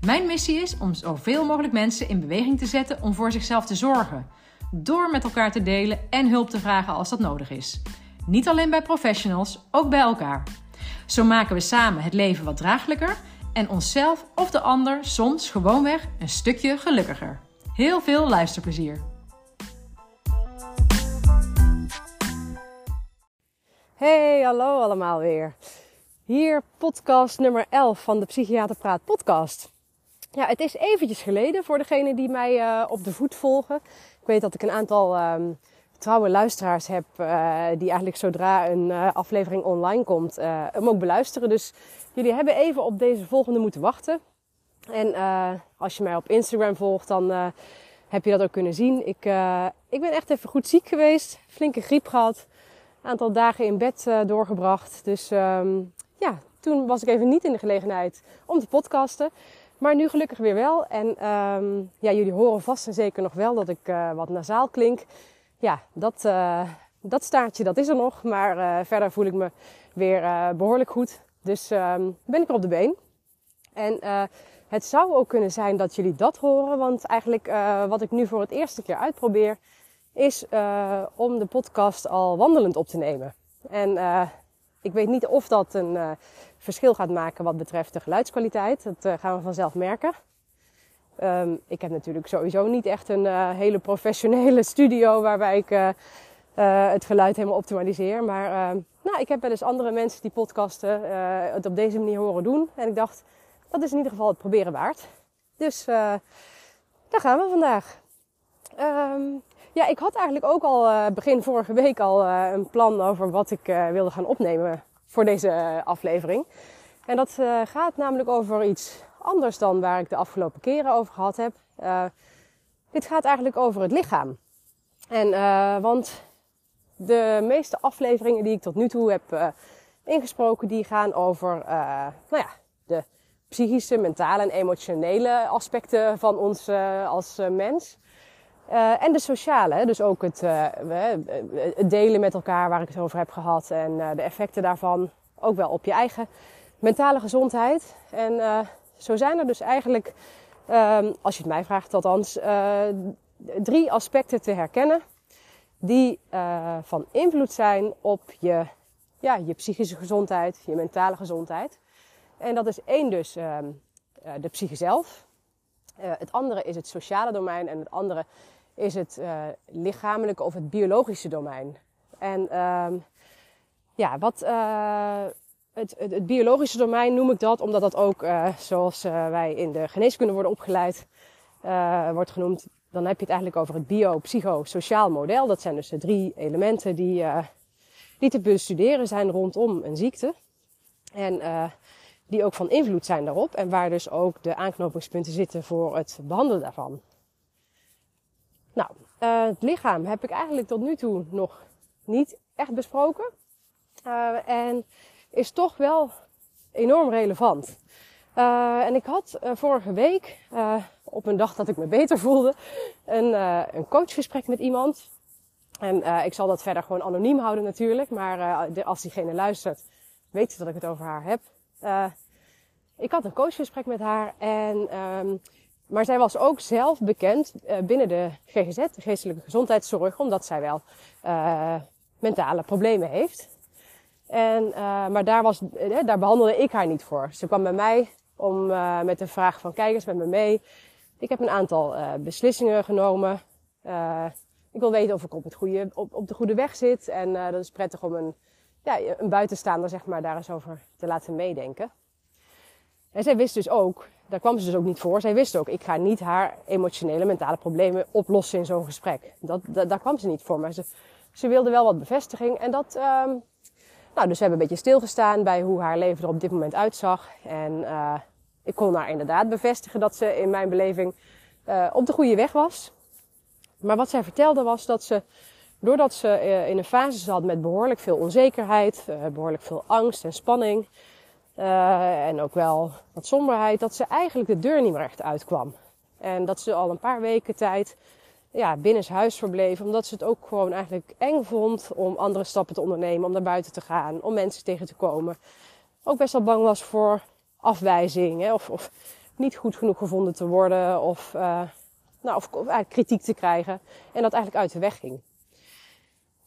Mijn missie is om zoveel mogelijk mensen in beweging te zetten om voor zichzelf te zorgen. Door met elkaar te delen en hulp te vragen als dat nodig is. Niet alleen bij professionals, ook bij elkaar. Zo maken we samen het leven wat draaglijker en onszelf of de ander soms gewoonweg een stukje gelukkiger. Heel veel luisterplezier. Hey, hallo allemaal weer. Hier podcast nummer 11 van de Psychiater Praat podcast. Ja, het is eventjes geleden voor degenen die mij uh, op de voet volgen. Ik weet dat ik een aantal um, trouwe luisteraars heb uh, die eigenlijk zodra een uh, aflevering online komt hem ook beluisteren. Dus jullie hebben even op deze volgende moeten wachten. En als je mij op Instagram volgt, dan heb je dat ook kunnen zien. Ik, ik ben echt even goed ziek geweest. Flinke griep gehad. Een aantal dagen in bed doorgebracht. Dus um, ja, toen was ik even niet in de gelegenheid om te podcasten. Maar nu gelukkig weer wel. En um, ja, jullie horen vast en zeker nog wel dat ik uh, wat nasaal klink. Ja, dat, uh, dat staartje dat is er nog. Maar uh, verder voel ik me weer behoorlijk goed. Dus um, ben ik er op de been. En het zou ook kunnen zijn dat jullie dat horen. Want eigenlijk wat ik nu voor het eerste keer uitprobeer... is om de podcast al wandelend op te nemen. En ik weet niet of dat een verschil gaat maken wat betreft de geluidskwaliteit. Dat uh, gaan we vanzelf merken. Um, ik heb natuurlijk sowieso niet echt een uh, hele professionele studio waarbij ik het geluid helemaal optimaliseer. Maar ehm, nou, ik heb wel eens andere mensen die podcasten het op deze manier horen doen. En ik dacht, dat is in ieder geval het proberen waard. Dus daar gaan we vandaag. Um, ja, ik had eigenlijk ook al begin vorige week al een plan over wat ik wilde gaan opnemen voor deze aflevering. En dat gaat namelijk over iets anders dan waar ik de afgelopen keren over gehad heb. dit gaat eigenlijk over het lichaam. En want de meeste afleveringen die ik tot nu toe heb ingesproken, die gaan over nou ja, de psychische, mentale en emotionele aspecten van ons als mens. Uh, en de sociale, dus ook het, uh, het, delen met elkaar waar ik het over heb gehad en de effecten daarvan. Ook wel op je eigen mentale gezondheid. En zo zijn er dus eigenlijk, um, als je het mij vraagt althans, drie aspecten te herkennen die van invloed zijn op je, ja, je psychische gezondheid, je mentale gezondheid. En dat is één dus ehm, de psyche zelf. Het andere is het sociale domein en het andere is het uh, lichamelijke of het biologische domein. En um, ja, wat uh, het, het, biologische domein noem ik dat, omdat dat ook, zoals wij in de geneeskunde worden opgeleid, wordt genoemd. Dan heb je het eigenlijk over het bio-psychosociaal model. Dat zijn dus de drie elementen die, die te bestuderen zijn rondom een ziekte. En die ook van invloed zijn daarop. En waar dus ook de aanknopingspunten zitten voor het behandelen daarvan. Nou, uh, het lichaam heb ik eigenlijk tot nu toe nog niet echt besproken. Uh, en is toch wel enorm relevant. Uh, en ik had vorige week, op een dag dat ik me beter voelde, een, een coachgesprek met iemand. En ik zal dat verder gewoon anoniem houden natuurlijk. Maar als diegene luistert, weet ze dat ik het over haar heb. Ik had een coachgesprek met haar en um, maar zij was ook zelf bekend uh, binnen de GGZ, de geestelijke gezondheidszorg, omdat zij wel uh, mentale problemen heeft. En, maar daar, was, daar behandelde ik haar niet voor. Ze kwam bij mij om met de vraag van kijk eens met me mee. Ik heb een aantal beslissingen genomen. ik wil weten of ik op, het goede, op, op de goede weg zit. En dat is prettig om een, ja, een buitenstaander zeg maar, daar eens over te laten meedenken. En zij wist dus ook daar kwam ze dus ook niet voor. Zij wist ook, ik ga niet haar emotionele, mentale problemen oplossen in zo'n gesprek. Dat, dat, daar kwam ze niet voor. Maar ze, ze wilde wel wat bevestiging. En dat, um, nou, dus we hebben een beetje stilgestaan bij hoe haar leven er op dit moment uitzag. En uh, ik kon haar inderdaad bevestigen dat ze in mijn beleving op de goede weg was. Maar wat zij vertelde was dat ze, doordat ze in een fase zat met behoorlijk veel onzekerheid, behoorlijk veel angst en spanning, en ook wel wat somberheid, dat ze eigenlijk de deur niet meer echt uitkwam. En dat ze al een paar weken tijd ja, binnenshuis verbleef. Omdat ze het ook gewoon eigenlijk eng vond om andere stappen te ondernemen. Om naar buiten te gaan. Om mensen tegen te komen. Ook best wel bang was voor afwijzing. Hè, of, of niet goed genoeg gevonden te worden. Of, nou, of, of kritiek te krijgen. En dat eigenlijk uit de weg ging.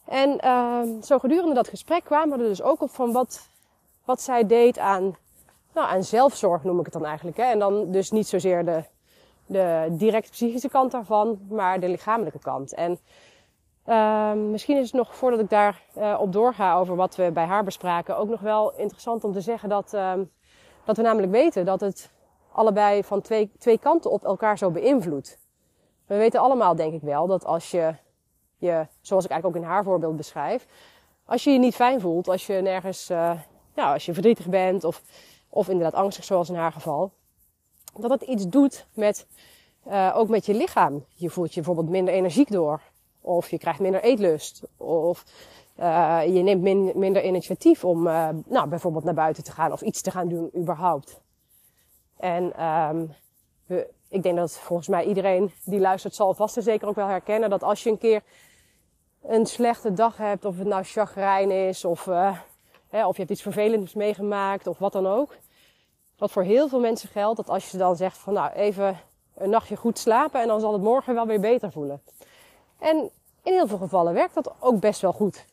En uh, zo gedurende dat gesprek kwamen we er dus ook op van wat, wat zij deed aan, nou, aan zelfzorg noem ik het dan eigenlijk. Hè. En dan dus niet zozeer de de direct psychische kant daarvan, maar de lichamelijke kant. En uh, misschien is het nog voordat ik daar uh, op doorga over wat we bij haar bespraken, ook nog wel interessant om te zeggen dat, uh, dat we namelijk weten dat het allebei van twee, twee kanten op elkaar zo beïnvloedt. We weten allemaal, denk ik wel, dat als je je, zoals ik eigenlijk ook in haar voorbeeld beschrijf, als je je niet fijn voelt, als je nergens, uh, ja, als je verdrietig bent of, of inderdaad angstig zoals in haar geval, dat het iets doet met, uh, ook met je lichaam. Je voelt je bijvoorbeeld minder energiek door. Of je krijgt minder eetlust. Of uh, je neemt min, minder initiatief om nou, bijvoorbeeld naar buiten te gaan of iets te gaan doen überhaupt. En um, we, ik denk dat volgens mij iedereen die luistert zal vast en zeker ook wel herkennen dat als je een keer een slechte dag hebt, of het nou chagrijn is, of, uh, hè, of je hebt iets vervelends meegemaakt, of wat dan ook. Wat voor heel veel mensen geldt, dat als je dan zegt van nou even een nachtje goed slapen en dan zal het morgen wel weer beter voelen. En in heel veel gevallen werkt dat ook best wel goed.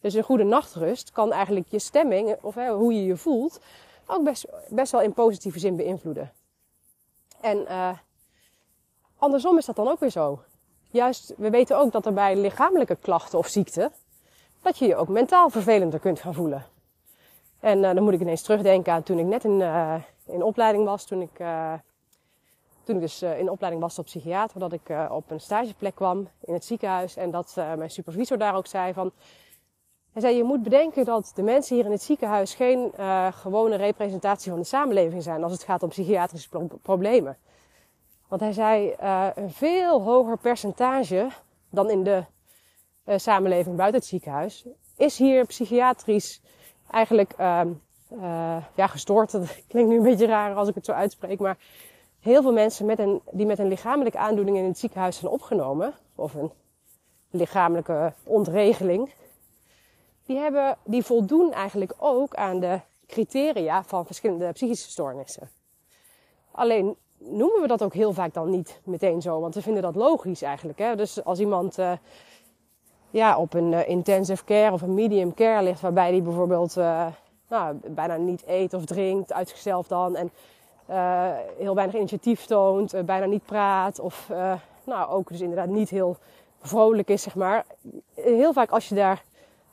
Dus een goede nachtrust kan eigenlijk je stemming, of hè, hoe je je voelt, ook best, best wel in positieve zin beïnvloeden. En uh, andersom is dat dan ook weer zo. Juist, we weten ook dat er bij lichamelijke klachten of ziekten, dat je je ook mentaal vervelender kunt gaan voelen. En uh, dan moet ik ineens terugdenken aan toen ik net in, uh, in opleiding was. Toen ik, toen ik dus in opleiding was tot psychiater. Dat ik op een stageplek kwam in het ziekenhuis. En dat mijn supervisor daar ook zei van... Hij zei, je moet bedenken dat de mensen hier in het ziekenhuis geen gewone representatie van de samenleving zijn als het gaat om psychiatrische pro problemen. Want hij zei, een veel hoger percentage dan in de samenleving buiten het ziekenhuis is hier psychiatrisch eigenlijk uh, uh, ja, gestoord. Dat klinkt nu een beetje raar als ik het zo uitspreek. Maar heel veel mensen met een, die met een lichamelijke aandoening in het ziekenhuis zijn opgenomen. Of een lichamelijke ontregeling. Die, hebben, die voldoen eigenlijk ook aan de criteria van verschillende psychische stoornissen. Alleen noemen we dat ook heel vaak dan niet meteen zo. Want we vinden dat logisch eigenlijk. Hè? Dus als iemand... Uh, ja, op een uh, intensive care of een medium care ligt. Waarbij die bijvoorbeeld uh, nou, bijna niet eet of drinkt, uit zichzelf dan. En heel weinig initiatief toont, bijna niet praat. Of nou, ook dus inderdaad niet heel vrolijk is, zeg maar. Heel vaak als je daar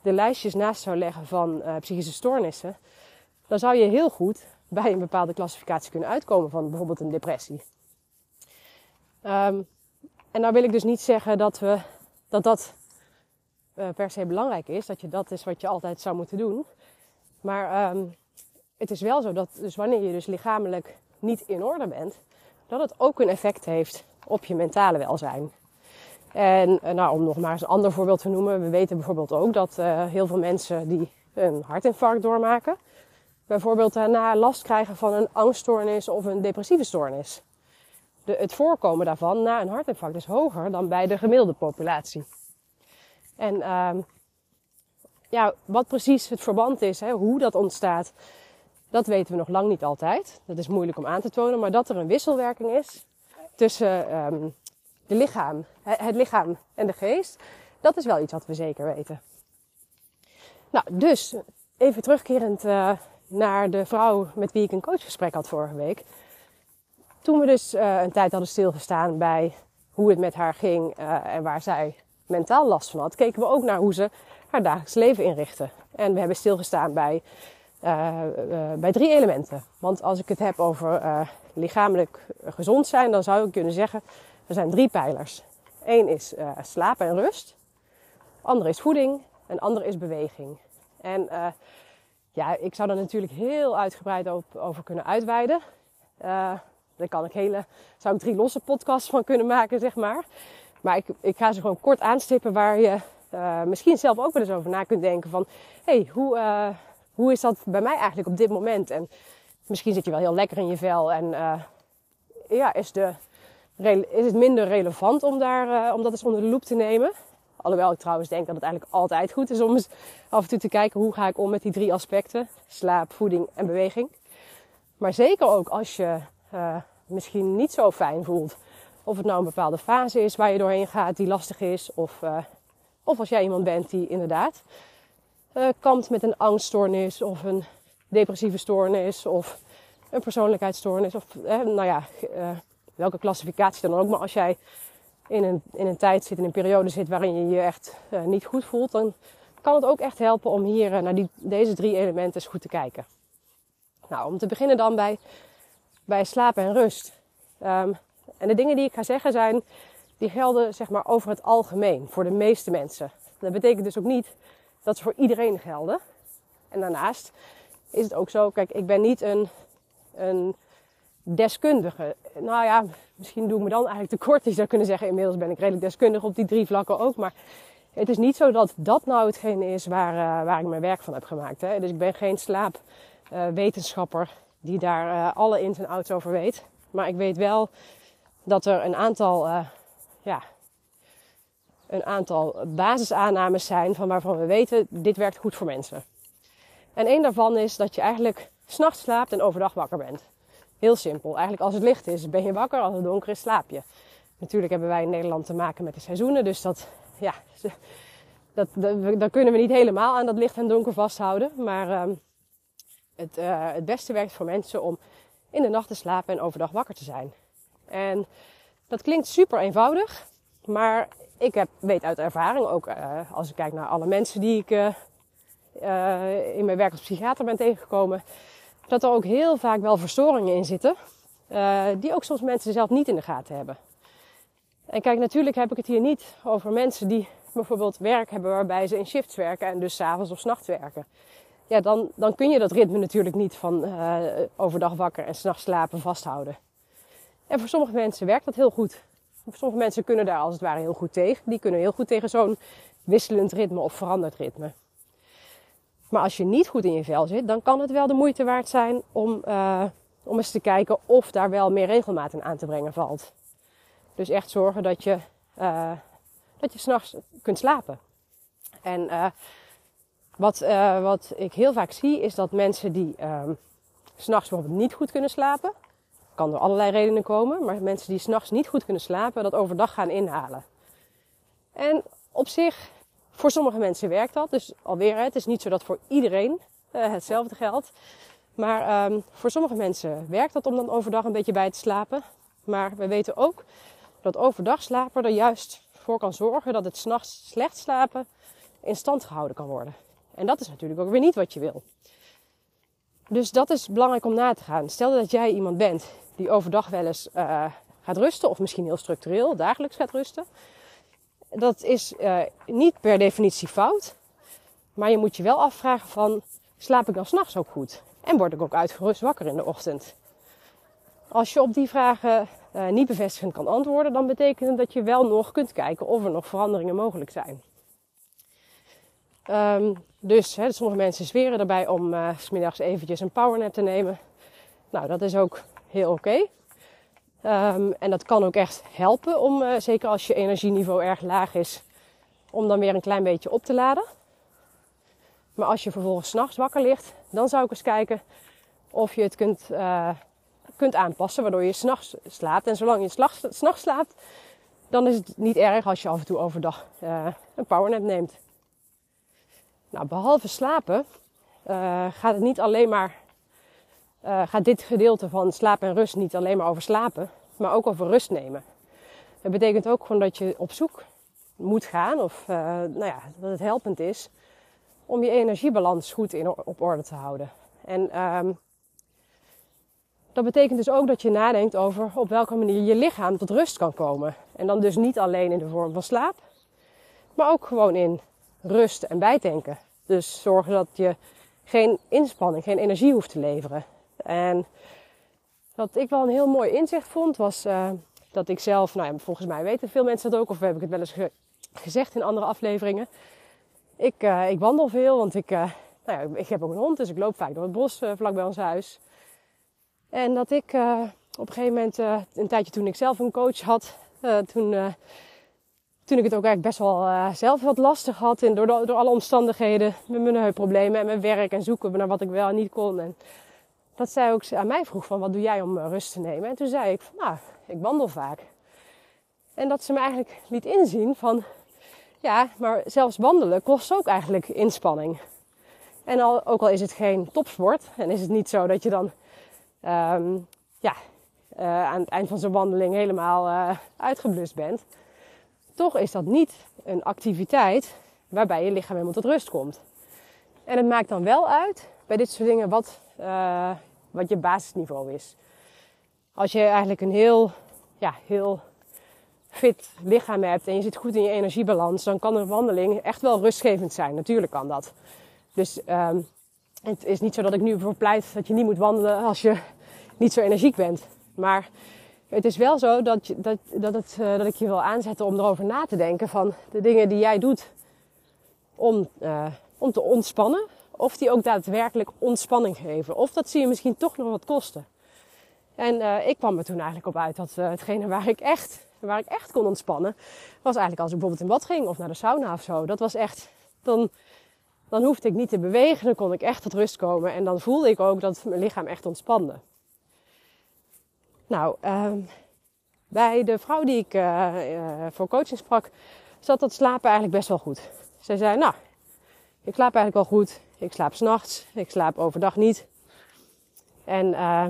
de lijstjes naast zou leggen van psychische stoornissen. Dan zou je heel goed bij een bepaalde klassificatie kunnen uitkomen van bijvoorbeeld een depressie. Um, en nou wil ik dus niet zeggen dat we, dat, dat uh, per se belangrijk is. Dat je dat is wat je altijd zou moeten doen. Maar um, het is wel zo dat dus wanneer je dus lichamelijk niet in orde bent, dat het ook een effect heeft op je mentale welzijn. En uh, nou, om nog maar eens een ander voorbeeld te noemen. We weten bijvoorbeeld ook dat uh, heel veel mensen die een hartinfarct doormaken, bijvoorbeeld daarna last krijgen van een angststoornis of een depressieve stoornis. De, het voorkomen daarvan na een hartinfarct is hoger dan bij de gemiddelde populatie. En uh, ja, wat precies het verband is, hè, hoe dat ontstaat, dat weten we nog lang niet altijd. Dat is moeilijk om aan te tonen, maar dat er een wisselwerking is tussen um, de lichaam, het lichaam en de geest, dat is wel iets wat we zeker weten. Nou, dus even terugkerend uh, naar de vrouw met wie ik een coachgesprek had vorige week. Toen we dus uh, een tijd hadden stilgestaan bij hoe het met haar ging uh, en waar zij mentaal last van had, keken we ook naar hoe ze haar dagelijks leven inrichten. En we hebben stilgestaan bij, bij drie elementen. Want als ik het heb over lichamelijk gezond zijn, dan zou ik kunnen zeggen, er zijn drie pijlers. Eén is slaap en rust. Andere is voeding. En andere is beweging. En ja, ik zou daar natuurlijk heel uitgebreid op, over kunnen uitweiden. Daar kan ik hele, zou ik drie losse podcasts van kunnen maken, zeg maar. Maar ik, ik ga ze gewoon kort aanstippen waar je uh, misschien zelf ook wel eens over na kunt denken van... Hey, hoe, uh, hoe is dat bij mij eigenlijk op dit moment? En misschien zit je wel heel lekker in je vel en uh, ja, is, de, is het minder relevant om, daar, om dat eens onder de loep te nemen. Alhoewel ik trouwens denk dat het eigenlijk altijd goed is om eens af en toe te kijken hoe ga ik om met die drie aspecten. Slaap, voeding en beweging. Maar zeker ook als je uh, misschien niet zo fijn voelt. Of het nou een bepaalde fase is waar je doorheen gaat die lastig is. Of, uh, of als jij iemand bent die inderdaad uh, kampt met een angststoornis of een depressieve stoornis of een persoonlijkheidsstoornis. Of nou ja, welke klassificatie dan ook. Maar als jij in een, in een tijd zit, in een periode zit waarin je je echt uh, niet goed voelt, dan kan het ook echt helpen om hier uh, naar die, deze drie elementen eens goed te kijken. Nou, om te beginnen dan bij, bij slaap en rust. Um, en de dingen die ik ga zeggen zijn, die gelden zeg maar over het algemeen, voor de meeste mensen. Dat betekent dus ook niet dat ze voor iedereen gelden. En daarnaast is het ook zo, kijk, ik ben niet een, een deskundige. Nou ja, misschien doe ik me dan eigenlijk tekort. Je zou kunnen zeggen, inmiddels ben ik redelijk deskundig op die drie vlakken ook. Maar het is niet zo dat dat nou hetgene is waar, uh, waar ik mijn werk van heb gemaakt. Hè. Dus ik ben geen slaapwetenschapper uh, die daar uh, alle ins en outs over weet. Maar ik weet wel dat er een aantal, ja, een aantal basisaannames zijn van waarvan we weten, dit werkt goed voor mensen. En één daarvan is dat je eigenlijk s'nachts slaapt en overdag wakker bent. Heel simpel. Eigenlijk als het licht is, ben je wakker. Als het donker is, slaap je. Natuurlijk hebben wij in Nederland te maken met de seizoenen. Dus dat, ja, dat, dat, kunnen we niet helemaal aan dat licht en donker vasthouden. Maar uh, het, uh, het beste werkt voor mensen om in de nacht te slapen en overdag wakker te zijn. En dat klinkt super eenvoudig. Maar ik heb, weet uit ervaring, ook uh, als ik kijk naar alle mensen die ik uh, in mijn werk als psychiater ben tegengekomen dat er ook heel vaak wel verstoringen in zitten. Uh, die ook soms mensen zelf niet in de gaten hebben. En kijk, natuurlijk heb ik het hier niet over mensen die bijvoorbeeld werk hebben waarbij ze in shifts werken en dus s'avonds of s'nachts werken. Ja, dan, dan kun je dat ritme natuurlijk niet van uh, overdag wakker en s'nachts slapen vasthouden. En voor sommige mensen werkt dat heel goed. Sommige mensen kunnen daar als het ware heel goed tegen. Die kunnen heel goed tegen zo'n wisselend ritme of veranderd ritme. Maar als je niet goed in je vel zit, dan kan het wel de moeite waard zijn om, uh, om eens te kijken of daar wel meer regelmaat in aan te brengen valt. Dus echt zorgen dat je, uh, dat je s'nachts kunt slapen. En uh, wat, wat ik heel vaak zie, is dat mensen die s'nachts bijvoorbeeld niet goed kunnen slapen, kan door allerlei redenen komen, maar mensen die s'nachts niet goed kunnen slapen, dat overdag gaan inhalen. En op zich voor sommige mensen werkt dat. Dus alweer, het is niet zo dat voor iedereen uh, hetzelfde geldt. Maar um, voor sommige mensen werkt dat om dan overdag een beetje bij te slapen. Maar we weten ook dat overdag slapen er juist voor kan zorgen dat het s'nachts slecht slapen in stand gehouden kan worden. En dat is natuurlijk ook weer niet wat je wil. Dus dat is belangrijk om na te gaan. Stel dat jij iemand bent die overdag wel eens uh, gaat rusten, of misschien heel structureel dagelijks gaat rusten dat is uh, niet per definitie fout. Maar je moet je wel afvragen van, slaap ik dan s'nachts ook goed? En word ik ook uitgerust wakker in de ochtend? Als je op die vragen uh, niet bevestigend kan antwoorden, dan betekent het dat je wel nog kunt kijken of er nog veranderingen mogelijk zijn. Um, dus sommige mensen zweren erbij om uh, smiddags eventjes een powernap te nemen. Nou, dat is ook heel oké. Um, en dat kan ook echt helpen om, uh, zeker als je energieniveau erg laag is, om dan weer een klein beetje op te laden. Maar als je vervolgens s'nachts wakker ligt, dan zou ik eens kijken of je het kunt, uh, kunt aanpassen, waardoor je s'nachts slaapt. En zolang je s'nachts slaapt, dan is het niet erg als je af en toe overdag uh, een powernap neemt. Nou, behalve slapen gaat het niet alleen maar uh, gaat dit gedeelte van slaap en rust niet alleen maar over slapen, maar ook over rust nemen. Dat betekent ook gewoon dat je op zoek moet gaan, of uh, nou ja, dat het helpend is om je energiebalans goed in, op orde te houden. En um, dat betekent dus ook dat je nadenkt over op welke manier je lichaam tot rust kan komen. En dan dus niet alleen in de vorm van slaap, maar ook gewoon in rust en bijtanken. Dus zorgen dat je geen inspanning, geen energie hoeft te leveren. En wat ik wel een heel mooi inzicht vond, was uh, dat ik zelf, nou ja, volgens mij weten veel mensen dat ook, of heb ik het wel eens ge gezegd in andere afleveringen. Ik, uh, ik wandel veel, want ik, uh, nou ja, ik heb ook een hond, dus ik loop vaak door het bos vlak bij ons huis. En dat ik op een gegeven moment, een tijdje toen ik zelf een coach had, toen toen ik het ook eigenlijk best wel zelf wat lastig had. En door, door alle omstandigheden met mijn heupproblemen en mijn werk en zoeken naar wat ik wel en niet kon. En dat zij ook aan mij vroeg van wat doe jij om rust te nemen. En toen zei ik van nou, ik wandel vaak. En dat ze me eigenlijk liet inzien van ja, maar zelfs wandelen kost ook eigenlijk inspanning. En al, ook al is het geen topsport en is het niet zo dat je dan um, ja, uh, aan het eind van zo'n wandeling helemaal uh, uitgeblust bent toch is dat niet een activiteit waarbij je lichaam helemaal tot rust komt. En het maakt dan wel uit bij dit soort dingen wat, uh, wat je basisniveau is. Als je eigenlijk een heel, ja, heel fit lichaam hebt en je zit goed in je energiebalans, dan kan een wandeling echt wel rustgevend zijn. Natuurlijk kan dat. Dus um, het is niet zo dat ik nu voor pleit dat je niet moet wandelen als je niet zo energiek bent. Maar het is wel zo dat, dat, dat, het, uh, dat ik je wil aanzetten om erover na te denken van de dingen die jij doet om, uh, om te ontspannen. Of die ook daadwerkelijk ontspanning geven. Of dat zie je misschien toch nog wat kosten. En uh, ik kwam er toen eigenlijk op uit dat hetgene waar ik, echt, waar ik echt kon ontspannen, was eigenlijk als ik bijvoorbeeld in bad ging of naar de sauna of zo. Dat was echt, dan, dan hoefde ik niet te bewegen, dan kon ik echt tot rust komen. En dan voelde ik ook dat mijn lichaam echt ontspande. Nou, ehm, bij de vrouw die ik uh, voor coaching sprak, zat dat slapen eigenlijk best wel goed. Zij zei, nou, ik slaap eigenlijk wel goed. Ik slaap s'nachts, ik slaap overdag niet. En uh,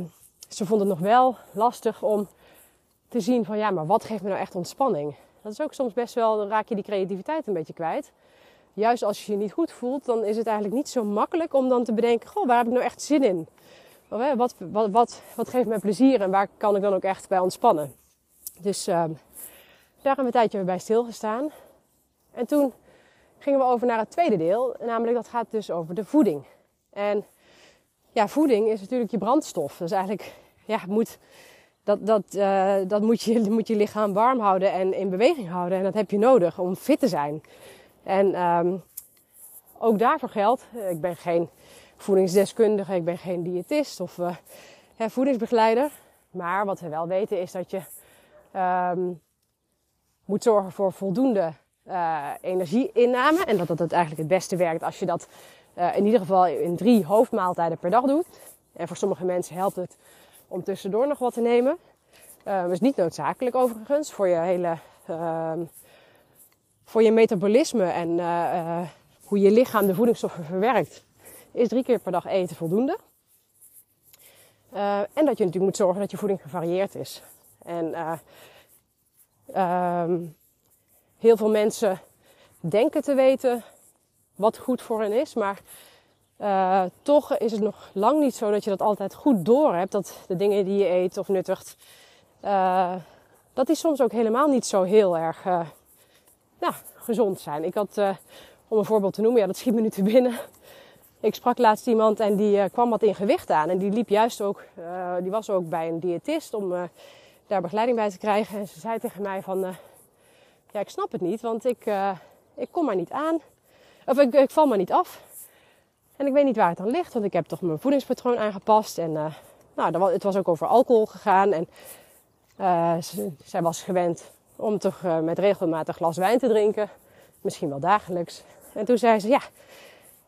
ze vond het nog wel lastig om te zien van, ja, maar wat geeft me nou echt ontspanning? Dat is ook soms best wel, dan raak je die creativiteit een beetje kwijt. Juist als je je niet goed voelt, dan is het eigenlijk niet zo makkelijk om dan te bedenken, goh, waar heb ik nou echt zin in? Wat, wat, wat, wat geeft me plezier en waar kan ik dan ook echt bij ontspannen? Dus uh, daar hebben we een tijdje bij stilgestaan. En toen gingen we over naar het tweede deel. Namelijk dat gaat dus over de voeding. En ja, voeding is natuurlijk je brandstof. Dus eigenlijk ja, moet, dat, dat, uh, dat moet, je, moet je lichaam warm houden en in beweging houden. En dat heb je nodig om fit te zijn. En um, ook daarvoor geldt, ik ben geen voedingsdeskundige, ik ben geen diëtist of uh, voedingsbegeleider. Maar wat we wel weten is dat je um, moet zorgen voor voldoende uh, energieinname. En dat dat het eigenlijk het beste werkt als je dat uh, in ieder geval in drie hoofdmaaltijden per dag doet. En voor sommige mensen helpt het om tussendoor nog wat te nemen. Uh, is niet noodzakelijk overigens voor je hele ehm, voor je metabolisme en hoe je lichaam de voedingsstoffen verwerkt is drie keer per dag eten voldoende. En dat je natuurlijk moet zorgen dat je voeding gevarieerd is. En uh, heel veel mensen denken te weten wat goed voor hen is, maar uh, toch is het nog lang niet zo dat je dat altijd goed door hebt. Dat de dingen die je eet of nuttigt, dat die soms ook helemaal niet zo heel erg nou, gezond zijn. Ik had, om een voorbeeld te noemen, ja, dat schiet me nu te binnen. Ik sprak laatst iemand en die kwam wat in gewicht aan. En die liep juist ook, die was ook bij een diëtist om daar begeleiding bij te krijgen. En ze zei tegen mij van, ik snap het niet, want ik, ik kom maar niet aan. Of ik, ik, val maar niet af. En ik weet niet waar het dan ligt, want ik heb toch mijn voedingspatroon aangepast. En nou, het was ook over alcohol gegaan. En ze, zij was gewend om toch met regelmatig glas wijn te drinken. Misschien wel dagelijks. En toen zei ze, ja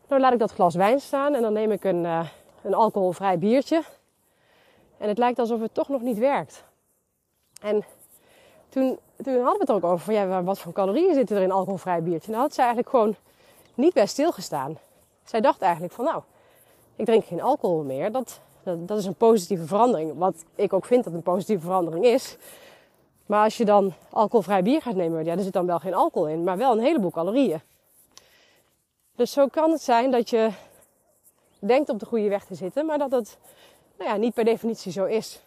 dan laat ik dat glas wijn staan en dan neem ik een, uh, een alcoholvrij biertje. En het lijkt alsof het toch nog niet werkt. En toen, toen hadden we het ook over van wat voor calorieën zitten er in alcoholvrij biertje. Nou had zij eigenlijk gewoon niet bij stilgestaan. Zij dacht eigenlijk van nou, ik drink geen alcohol meer. Dat, dat, dat is een positieve verandering. Wat ik ook vind dat een positieve verandering is. Maar als je dan alcoholvrij bier gaat nemen, ja, er zit dan wel geen alcohol in, maar wel een heleboel calorieën. Dus zo kan het zijn dat je denkt op de goede weg te zitten, maar dat het nou ja, niet per definitie zo is.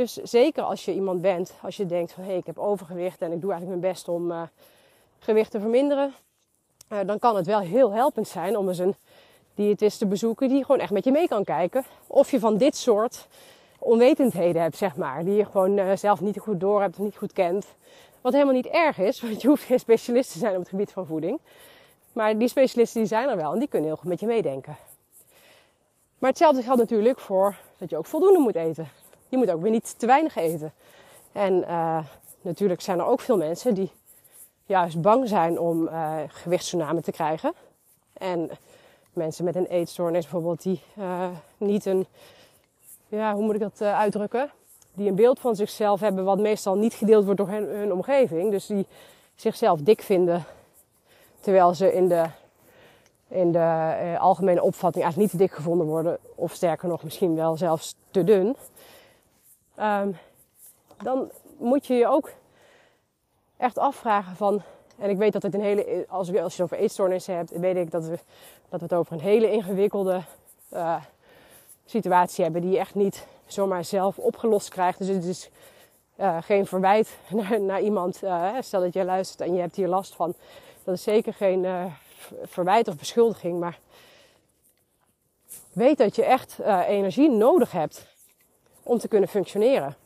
Dus zeker als je iemand bent, als je denkt van hé, hey, ik heb overgewicht en ik doe eigenlijk mijn best om uh, gewicht te verminderen, uh, dan kan het wel heel helpend zijn om eens een diëtist te bezoeken die gewoon echt met je mee kan kijken of je van dit soort onwetendheden hebt, zeg maar. Die je gewoon uh, zelf niet goed door hebt, niet goed kent. Wat helemaal niet erg is, want je hoeft geen specialist te zijn op het gebied van voeding. Maar die specialisten die zijn er wel en die kunnen heel goed met je meedenken. Maar hetzelfde geldt natuurlijk voor dat je ook voldoende moet eten. Je moet ook weer niet te weinig eten. En uh, natuurlijk zijn er ook veel mensen die juist bang zijn om uh, te krijgen. En mensen met een eetstoornis bijvoorbeeld die uh, niet een, ja, hoe moet ik dat uitdrukken? Die een beeld van zichzelf hebben wat meestal niet gedeeld wordt door hun, omgeving. Dus die zichzelf dik vinden terwijl ze in de in de algemene opvatting eigenlijk niet te dik gevonden worden. Of sterker nog, misschien wel zelfs te dun. Um, dan moet je je ook echt afvragen van... En ik weet dat het een hele... Als, je het over eetstoornissen hebt, weet ik dat we, dat we het over een hele ingewikkelde uh, situatie hebben. Die je echt niet zomaar zelf opgelost krijgt. Dus het is uh, geen verwijt naar, iemand. stel dat je luistert en je hebt hier last van. Dat is zeker geen verwijt of beschuldiging, maar weet dat je echt energie nodig hebt om te kunnen functioneren.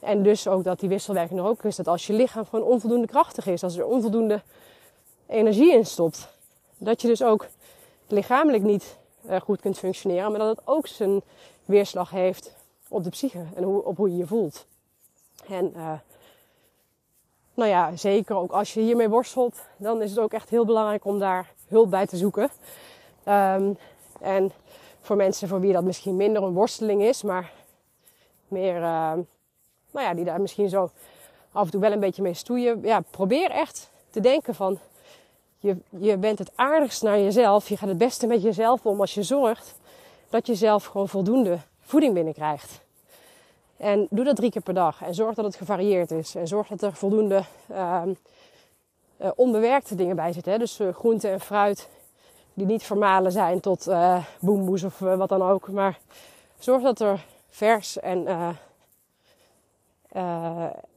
En dus ook dat die wisselwerking er ook is. Dat als je lichaam gewoon onvoldoende krachtig is, als er onvoldoende energie in stopt, dat je dus ook lichamelijk niet uh, goed kunt functioneren, maar dat het ook zijn weerslag heeft op de psyche en op hoe je je voelt. En uh, nou ja, zeker ook als je hiermee worstelt, dan is het ook echt heel belangrijk om daar hulp bij te zoeken. Um, en voor mensen voor wie dat misschien minder een worsteling is, maar meer, uh, nou ja, die daar misschien zo af en toe wel een beetje mee stoeien. Ja, probeer echt te denken van, je, je bent het aardigst naar jezelf. Je gaat het beste met jezelf om als je zorgt dat je zelf gewoon voldoende voeding binnenkrijgt. En doe dat drie keer per dag. En zorg dat het gevarieerd is. En zorg dat er voldoende uh, uh, onbewerkte dingen bij zitten. Hè? Dus uh, groente en fruit die niet vermalen zijn tot boemboes of wat dan ook. Maar zorg dat er vers en,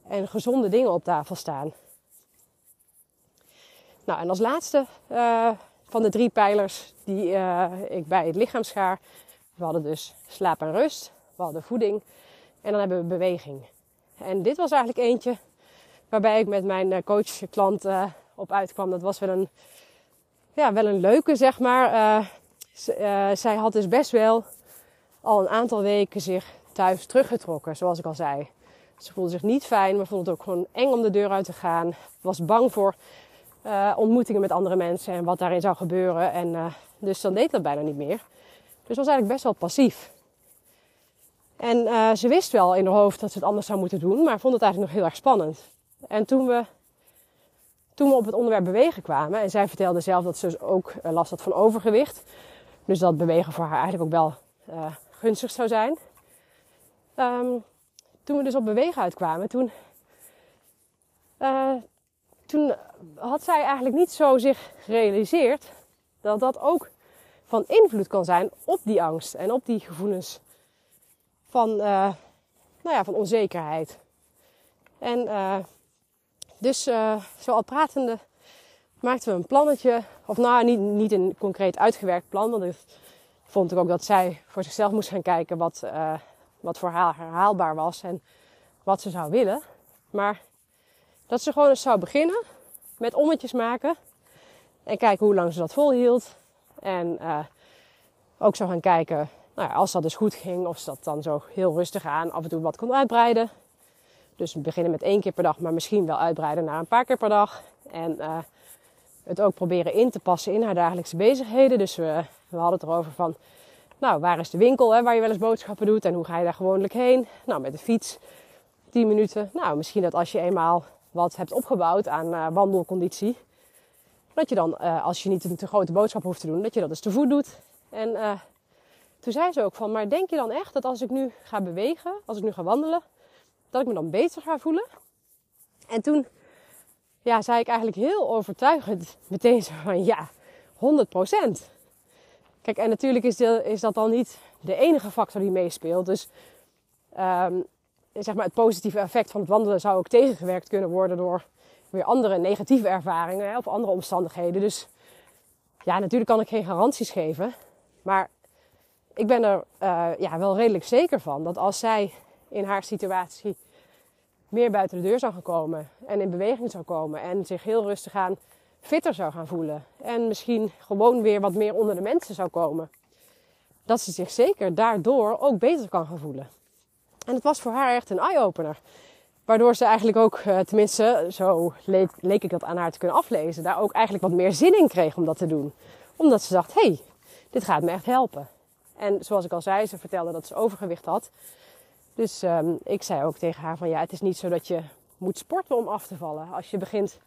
en gezonde dingen op tafel staan. Nou, en als laatste van de drie pijlers die ik bij het lichaam schaar. We hadden dus slaap en rust. We hadden voeding en dan hebben we beweging. En dit was eigenlijk eentje waarbij ik met mijn eh, coach-klant op uitkwam. Dat was wel een, ja, wel een leuke, zeg maar. Zij had dus best wel al een aantal weken zich thuis teruggetrokken, zoals ik al zei. Ze voelde zich niet fijn, maar vond het ook gewoon eng om de deur uit te gaan. Was bang voor ontmoetingen met andere mensen en wat daarin zou gebeuren. En dus dan deed dat bijna niet meer. Dus was eigenlijk best wel passief. En uh, ze wist wel in haar hoofd dat ze het anders zou moeten doen, maar vond het eigenlijk nog heel erg spannend. En toen we, toen we op het onderwerp bewegen kwamen, en zij vertelde zelf dat ze ook uh, last had van overgewicht, dus dat bewegen voor haar eigenlijk ook wel zou zijn. Um, toen we dus op bewegen uitkwamen, toen, toen had zij eigenlijk niet zo zich gerealiseerd dat dat ook van invloed kan zijn op die angst en op die gevoelens van, uh, nou ja, van onzekerheid. En uh, dus zo al pratende maakten we een plannetje. Of nou, niet, niet een concreet uitgewerkt plan. Want ik vond ik ook dat zij voor zichzelf moest gaan kijken wat, wat voor haar herhaalbaar was. En wat ze zou willen. Maar dat ze gewoon eens zou beginnen met ommetjes maken. En kijken hoe lang ze dat volhield. En ook zou gaan kijken nou als dat dus goed ging, of ze dat dan zo heel rustig aan af en toe wat kon uitbreiden. Dus beginnen met één keer per dag, maar misschien wel uitbreiden naar een paar keer per dag. En uh, het ook proberen in te passen in haar dagelijkse bezigheden. Dus we, we hadden het erover van, nou, waar is de winkel hè, waar je wel eens boodschappen doet en hoe ga je daar gewoonlijk heen? Nou, met de fiets 10 minuten. Nou, misschien dat als je eenmaal wat hebt opgebouwd aan uh, wandelconditie, dat je dan, uh, als je niet een te grote boodschap hoeft te doen, dat je dat dus te voet doet. En toen zei ze ook van, maar denk je dan echt dat als ik nu ga bewegen, als ik nu ga wandelen, dat ik me dan beter ga voelen? En toen ja, zei ik eigenlijk heel overtuigend meteen zo van, ja, 100 Kijk, en natuurlijk is, is, dat dan niet de enige factor die meespeelt. Dus um, zeg maar het positieve effect van het wandelen zou ook tegengewerkt kunnen worden door weer andere negatieve ervaringen hè, of andere omstandigheden. Dus ja, natuurlijk kan ik geen garanties geven. Maar ik ben er uh, ja, wel redelijk zeker van dat als zij in haar situatie meer buiten de deur zou gaan komen en in beweging zou komen en zich heel rustig aan fitter zou gaan voelen en misschien gewoon weer wat meer onder de mensen zou komen, dat ze zich zeker daardoor ook beter kan gaan voelen. En het was voor haar echt een eye-opener. Waardoor ze eigenlijk ook, uh, tenminste, zo leek, ik dat aan haar te kunnen aflezen, daar ook eigenlijk wat meer zin in kreeg om dat te doen. Omdat ze dacht, hé, hey, dit gaat me echt helpen. En zoals ik al zei, ze vertelde dat ze overgewicht had. Dus um, ik zei ook tegen haar van ja, het is niet zo dat je moet sporten om af te vallen. Als je begint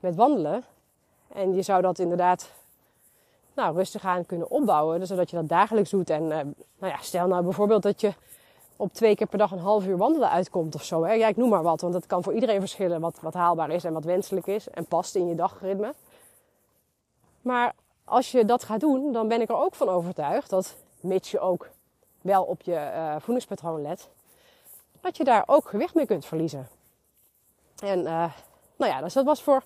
met wandelen en je zou dat inderdaad nou, rustig aan kunnen opbouwen, dus zodat je dat dagelijks doet. En uh, nou ja, stel nou bijvoorbeeld dat je op twee keer per dag een half uur wandelen uitkomt of zo. Ja, ik noem maar wat, want dat kan voor iedereen verschillen wat, wat haalbaar is en wat wenselijk is en past in je dagritme. Maar als je dat gaat doen, dan ben ik er ook van overtuigd dat, mits je ook wel op je uh, voedingspatroon let, dat je daar ook gewicht mee kunt verliezen. En uh, nou ja, dus dat was voor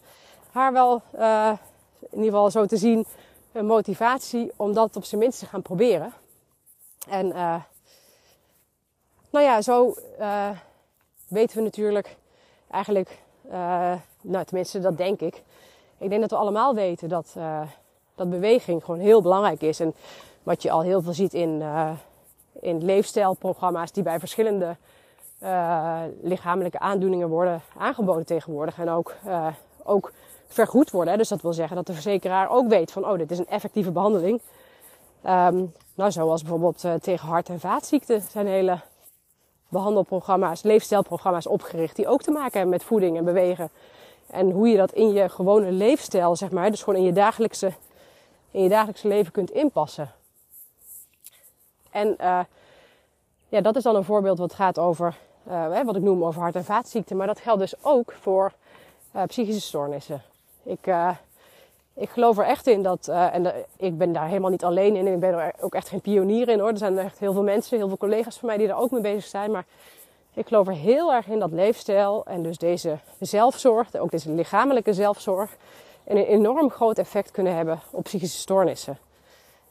haar wel uh, in ieder geval zo te zien een motivatie om dat op zijn minst te gaan proberen. En nou ja, zo weten we natuurlijk eigenlijk, nou tenminste dat denk ik. Ik denk dat we allemaal weten dat dat beweging gewoon heel belangrijk is. En wat je al heel veel ziet in, in leefstijlprogramma's die bij verschillende lichamelijke aandoeningen worden aangeboden tegenwoordig. En ook, ook vergoed worden. Dus dat wil zeggen dat de verzekeraar ook weet van, oh, dit is een effectieve behandeling. Um, nou, zoals bijvoorbeeld tegen hart- en vaatziekten zijn hele behandelprogramma's, leefstijlprogramma's opgericht. Die ook te maken hebben met voeding en bewegen. En hoe je dat in je gewone leefstijl, zeg maar, dus gewoon in je dagelijkse in je dagelijkse leven kunt inpassen. En uh, ja, dat is dan een voorbeeld wat gaat over, uh, wat ik noem over hart- en vaatziekten. Maar dat geldt dus ook voor uh, psychische stoornissen. Ik, ik geloof er echt in dat, en ik ben daar helemaal niet alleen in. Ik ben er ook echt geen pionier in hoor. Er zijn echt heel veel mensen, heel veel collega's van mij die daar ook mee bezig zijn. Maar ik geloof er heel erg in dat leefstijl en dus deze zelfzorg, ook deze lichamelijke zelfzorg, een enorm groot effect kunnen hebben op psychische stoornissen.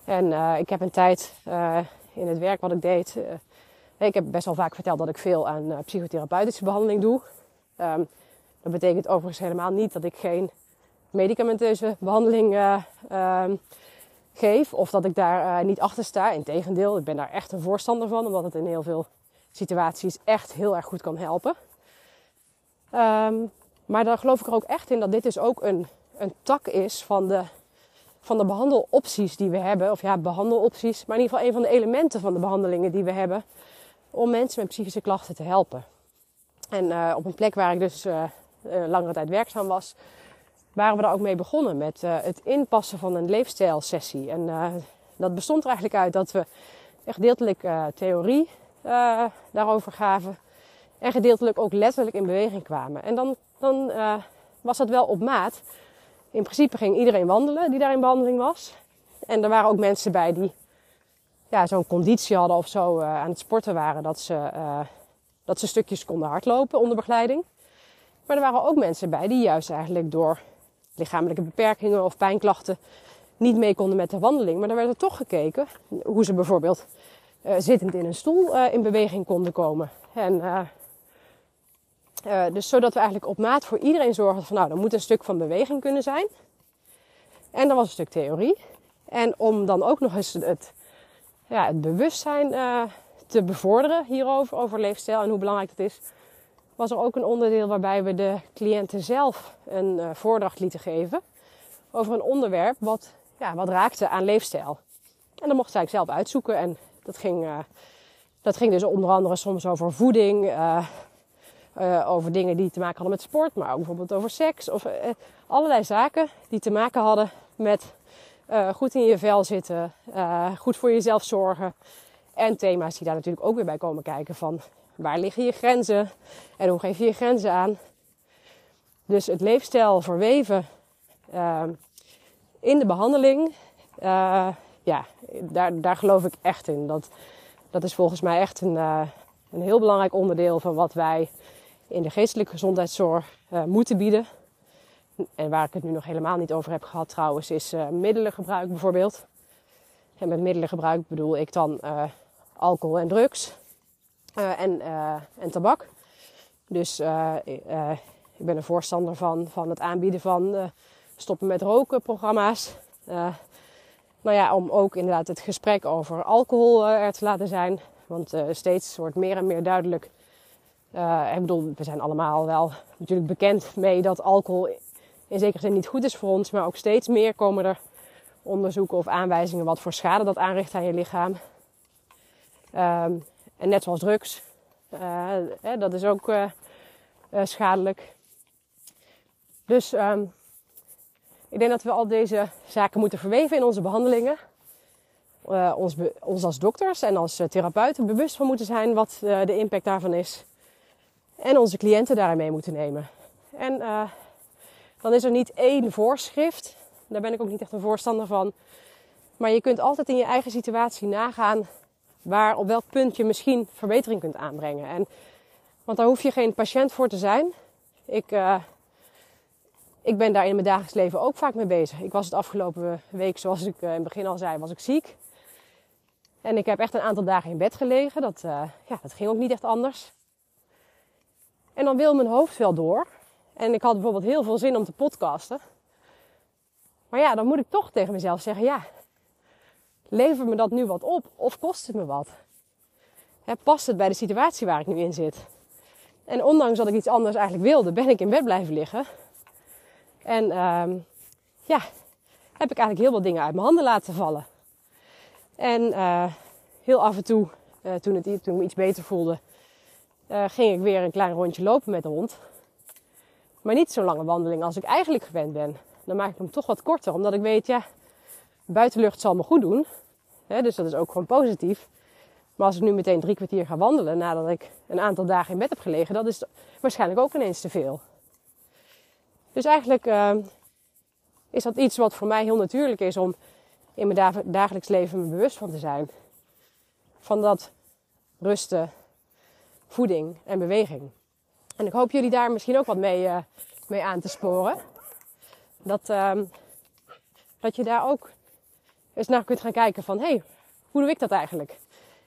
En ik heb een tijd in het werk wat ik deed. Ik heb best wel vaak verteld dat ik veel aan psychotherapeutische behandeling doe. Um, dat betekent overigens helemaal niet dat ik geen medicamenteuze behandeling ehm, geef. Of dat ik daar niet achter sta. Integendeel, ik ben daar echt een voorstander van. Omdat het in heel veel situaties echt heel erg goed kan helpen. Um, maar dan geloof ik er ook echt in dat dit dus ook een een tak is van de, van de behandelopties die we hebben. Of ja, behandelopties, maar in ieder geval een van de elementen van de behandelingen die we hebben. Om mensen met psychische klachten te helpen. En uh, op een plek waar ik dus langere tijd werkzaam was, waren we daar ook mee begonnen met uh, het inpassen van een leefstijlsessie. En dat bestond er eigenlijk uit dat we gedeeltelijk theorie daarover gaven. En gedeeltelijk ook letterlijk in beweging kwamen. En dan, dan was dat wel op maat in principe ging iedereen wandelen die daar in behandeling was. En er waren ook mensen bij die ja, zo'n conditie hadden of zo aan het sporten waren. Dat ze, dat ze stukjes konden hardlopen onder begeleiding. Maar er waren ook mensen bij die juist eigenlijk door lichamelijke beperkingen of pijnklachten niet mee konden met de wandeling. Maar dan werd er toch gekeken hoe ze bijvoorbeeld uh, zittend in een stoel in beweging konden komen. En uh, dus zodat we eigenlijk op maat voor iedereen zorgen van nou, er moet een stuk van beweging kunnen zijn. En dan was een stuk theorie. En om dan ook nog eens het, ja, het bewustzijn te bevorderen hierover, over leefstijl en hoe belangrijk dat is, was er ook een onderdeel waarbij we de cliënten zelf een uh, voordracht lieten geven over een onderwerp wat, ja, wat raakte aan leefstijl. En dan mocht zij zelf uitzoeken en dat ging, dat ging dus onder andere soms over voeding, uh, over dingen die te maken hadden met sport, maar ook bijvoorbeeld over seks. Of allerlei zaken die te maken hadden met goed in je vel zitten, goed voor jezelf zorgen. En thema's die daar natuurlijk ook weer bij komen kijken van waar liggen je grenzen en hoe geef je je grenzen aan. Dus het leefstijl verweven in de behandeling, ja, daar, daar geloof ik echt in. Dat, dat is volgens mij echt een, een heel belangrijk onderdeel van wat wij in de geestelijke gezondheidszorg uh, moeten bieden. En waar ik het nu nog helemaal niet over heb gehad trouwens, is middelengebruik bijvoorbeeld. En met middelengebruik bedoel ik dan alcohol en drugs en, uh, en tabak. Dus ik ben een voorstander van, van het aanbieden van stoppen met roken programma's. nou ja, om ook inderdaad het gesprek over alcohol er te laten zijn. Want steeds wordt meer en meer duidelijk. ik bedoel, we zijn allemaal wel natuurlijk bekend mee dat alcohol in zekere zin niet goed is voor ons. Maar ook steeds meer komen er onderzoeken of aanwijzingen wat voor schade dat aanricht aan je lichaam. Um, en net zoals drugs, uh, hè, dat is ook uh, uh, schadelijk. Dus um, ik denk dat we al deze zaken moeten verweven in onze behandelingen. ons, ons, als dokters en als therapeuten bewust van moeten zijn wat de impact daarvan is. En onze cliënten daarin mee moeten nemen. En dan is er niet één voorschrift daar ben ik ook niet echt een voorstander van. Maar je kunt altijd in je eigen situatie nagaan waar op welk punt je misschien verbetering kunt aanbrengen. En, want daar hoef je geen patiënt voor te zijn. Ik, uh, ik ben daar in mijn dagelijks leven ook vaak mee bezig. Ik was het afgelopen week, zoals ik uh, in het begin al zei, was ik ziek. En ik heb echt een aantal dagen in bed gelegen. Dat, uh, ja, dat ging ook niet echt anders. En dan wil mijn hoofd wel door. En ik had bijvoorbeeld heel veel zin om te podcasten. Maar ja, dan moet ik toch tegen mezelf zeggen: ja, levert me dat nu wat op of kost het me wat? past het bij de situatie waar ik nu in zit? En ondanks dat ik iets anders eigenlijk wilde, ben ik in bed blijven liggen. En um, ja, heb ik eigenlijk heel wat dingen uit mijn handen laten vallen. En uh, heel af en toe, uh, toen, het, toen ik me iets beter voelde, uh, ging ik weer een klein rondje lopen met de hond. Maar niet zo'n lange wandeling als ik eigenlijk gewend ben dan maak ik hem toch wat korter. Omdat ik weet, ja, buitenlucht zal me goed doen. dus dat is ook gewoon positief. Maar als ik nu meteen drie kwartier ga wandelen nadat ik een aantal dagen in bed heb gelegen, dat is waarschijnlijk ook ineens te veel. Dus eigenlijk uh, is dat iets wat voor mij heel natuurlijk is om in mijn dagelijks leven me bewust van te zijn. Van dat rusten, voeding en beweging. En ik hoop jullie daar misschien ook wat mee, uh, mee aan te sporen. Dat, uh, dat je daar ook eens naar kunt gaan kijken van... hé, hey, hoe doe ik dat eigenlijk?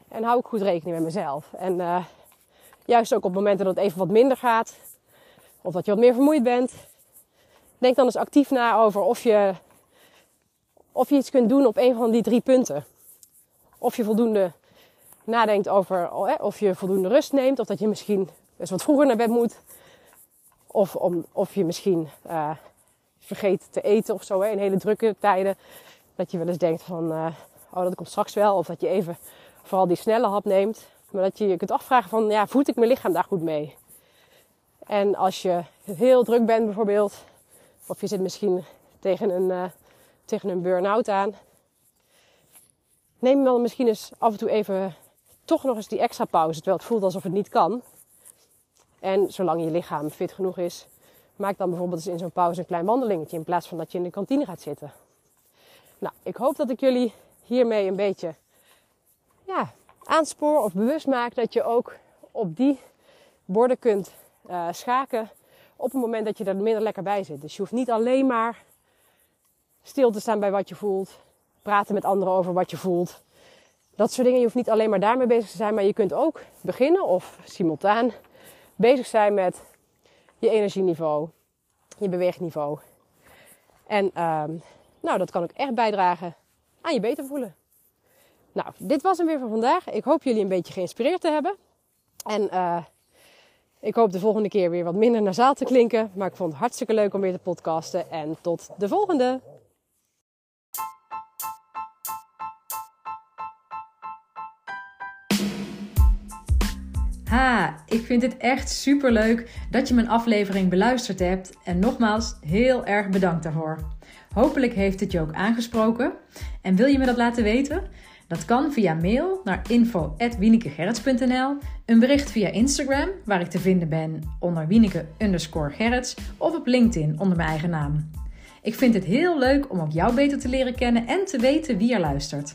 En hou ik goed rekening met mezelf. En uh, juist ook op momenten dat het even wat minder gaat... of dat je wat meer vermoeid bent... denk dan eens actief na over of je, of je iets kunt doen op een van die drie punten. Of je voldoende nadenkt over of je voldoende rust neemt... of dat je misschien eens wat vroeger naar bed moet... Of, om, of je misschien uh, vergeet te eten of zo. Hè, in hele drukke tijden. Dat je wel eens denkt van, uh, oh dat komt straks wel. Of dat je even vooral die snelle hap neemt. Maar dat je je kunt afvragen van, ja, voed ik mijn lichaam daar goed mee? En als je heel druk bent bijvoorbeeld. Of je zit misschien tegen een, uh, tegen een burn-out aan. Neem dan misschien eens af en toe even toch nog eens die extra pauze. Terwijl het voelt alsof het niet kan. En zolang je lichaam fit genoeg is, Maak dan bijvoorbeeld eens in zo'n pauze een klein wandelingetje in plaats van dat je in de kantine gaat zitten. Nou, ik hoop dat ik jullie hiermee een beetje ja, aanspoor of bewust maak dat je ook op die borden kunt uh, schaken op het moment dat je er minder lekker bij zit. Dus je hoeft niet alleen maar stil te staan bij wat je voelt, praten met anderen over wat je voelt. Dat soort dingen. Je hoeft niet alleen maar daarmee bezig te zijn, maar je kunt ook beginnen of simultaan bezig zijn met je energieniveau, je beweegniveau. En um, nou, dat kan ook echt bijdragen aan je beter voelen. Nou, dit was hem weer voor vandaag. Ik hoop jullie een beetje geïnspireerd te hebben. En uh, ik hoop de volgende keer weer wat minder naar zaal te klinken. Maar ik vond het hartstikke leuk om weer te podcasten. En tot de volgende! Ha, ik vind het echt super leuk dat je mijn aflevering beluisterd hebt. En nogmaals, heel erg bedankt daarvoor. Hopelijk heeft het je ook aangesproken. En wil je me dat laten weten? Dat kan via mail naar info.wienekegerrits.nl, een bericht via Instagram, waar ik te vinden ben onder wieneke underscore of op LinkedIn onder mijn eigen naam. Ik vind het heel leuk om ook jou beter te leren kennen en te weten wie er luistert.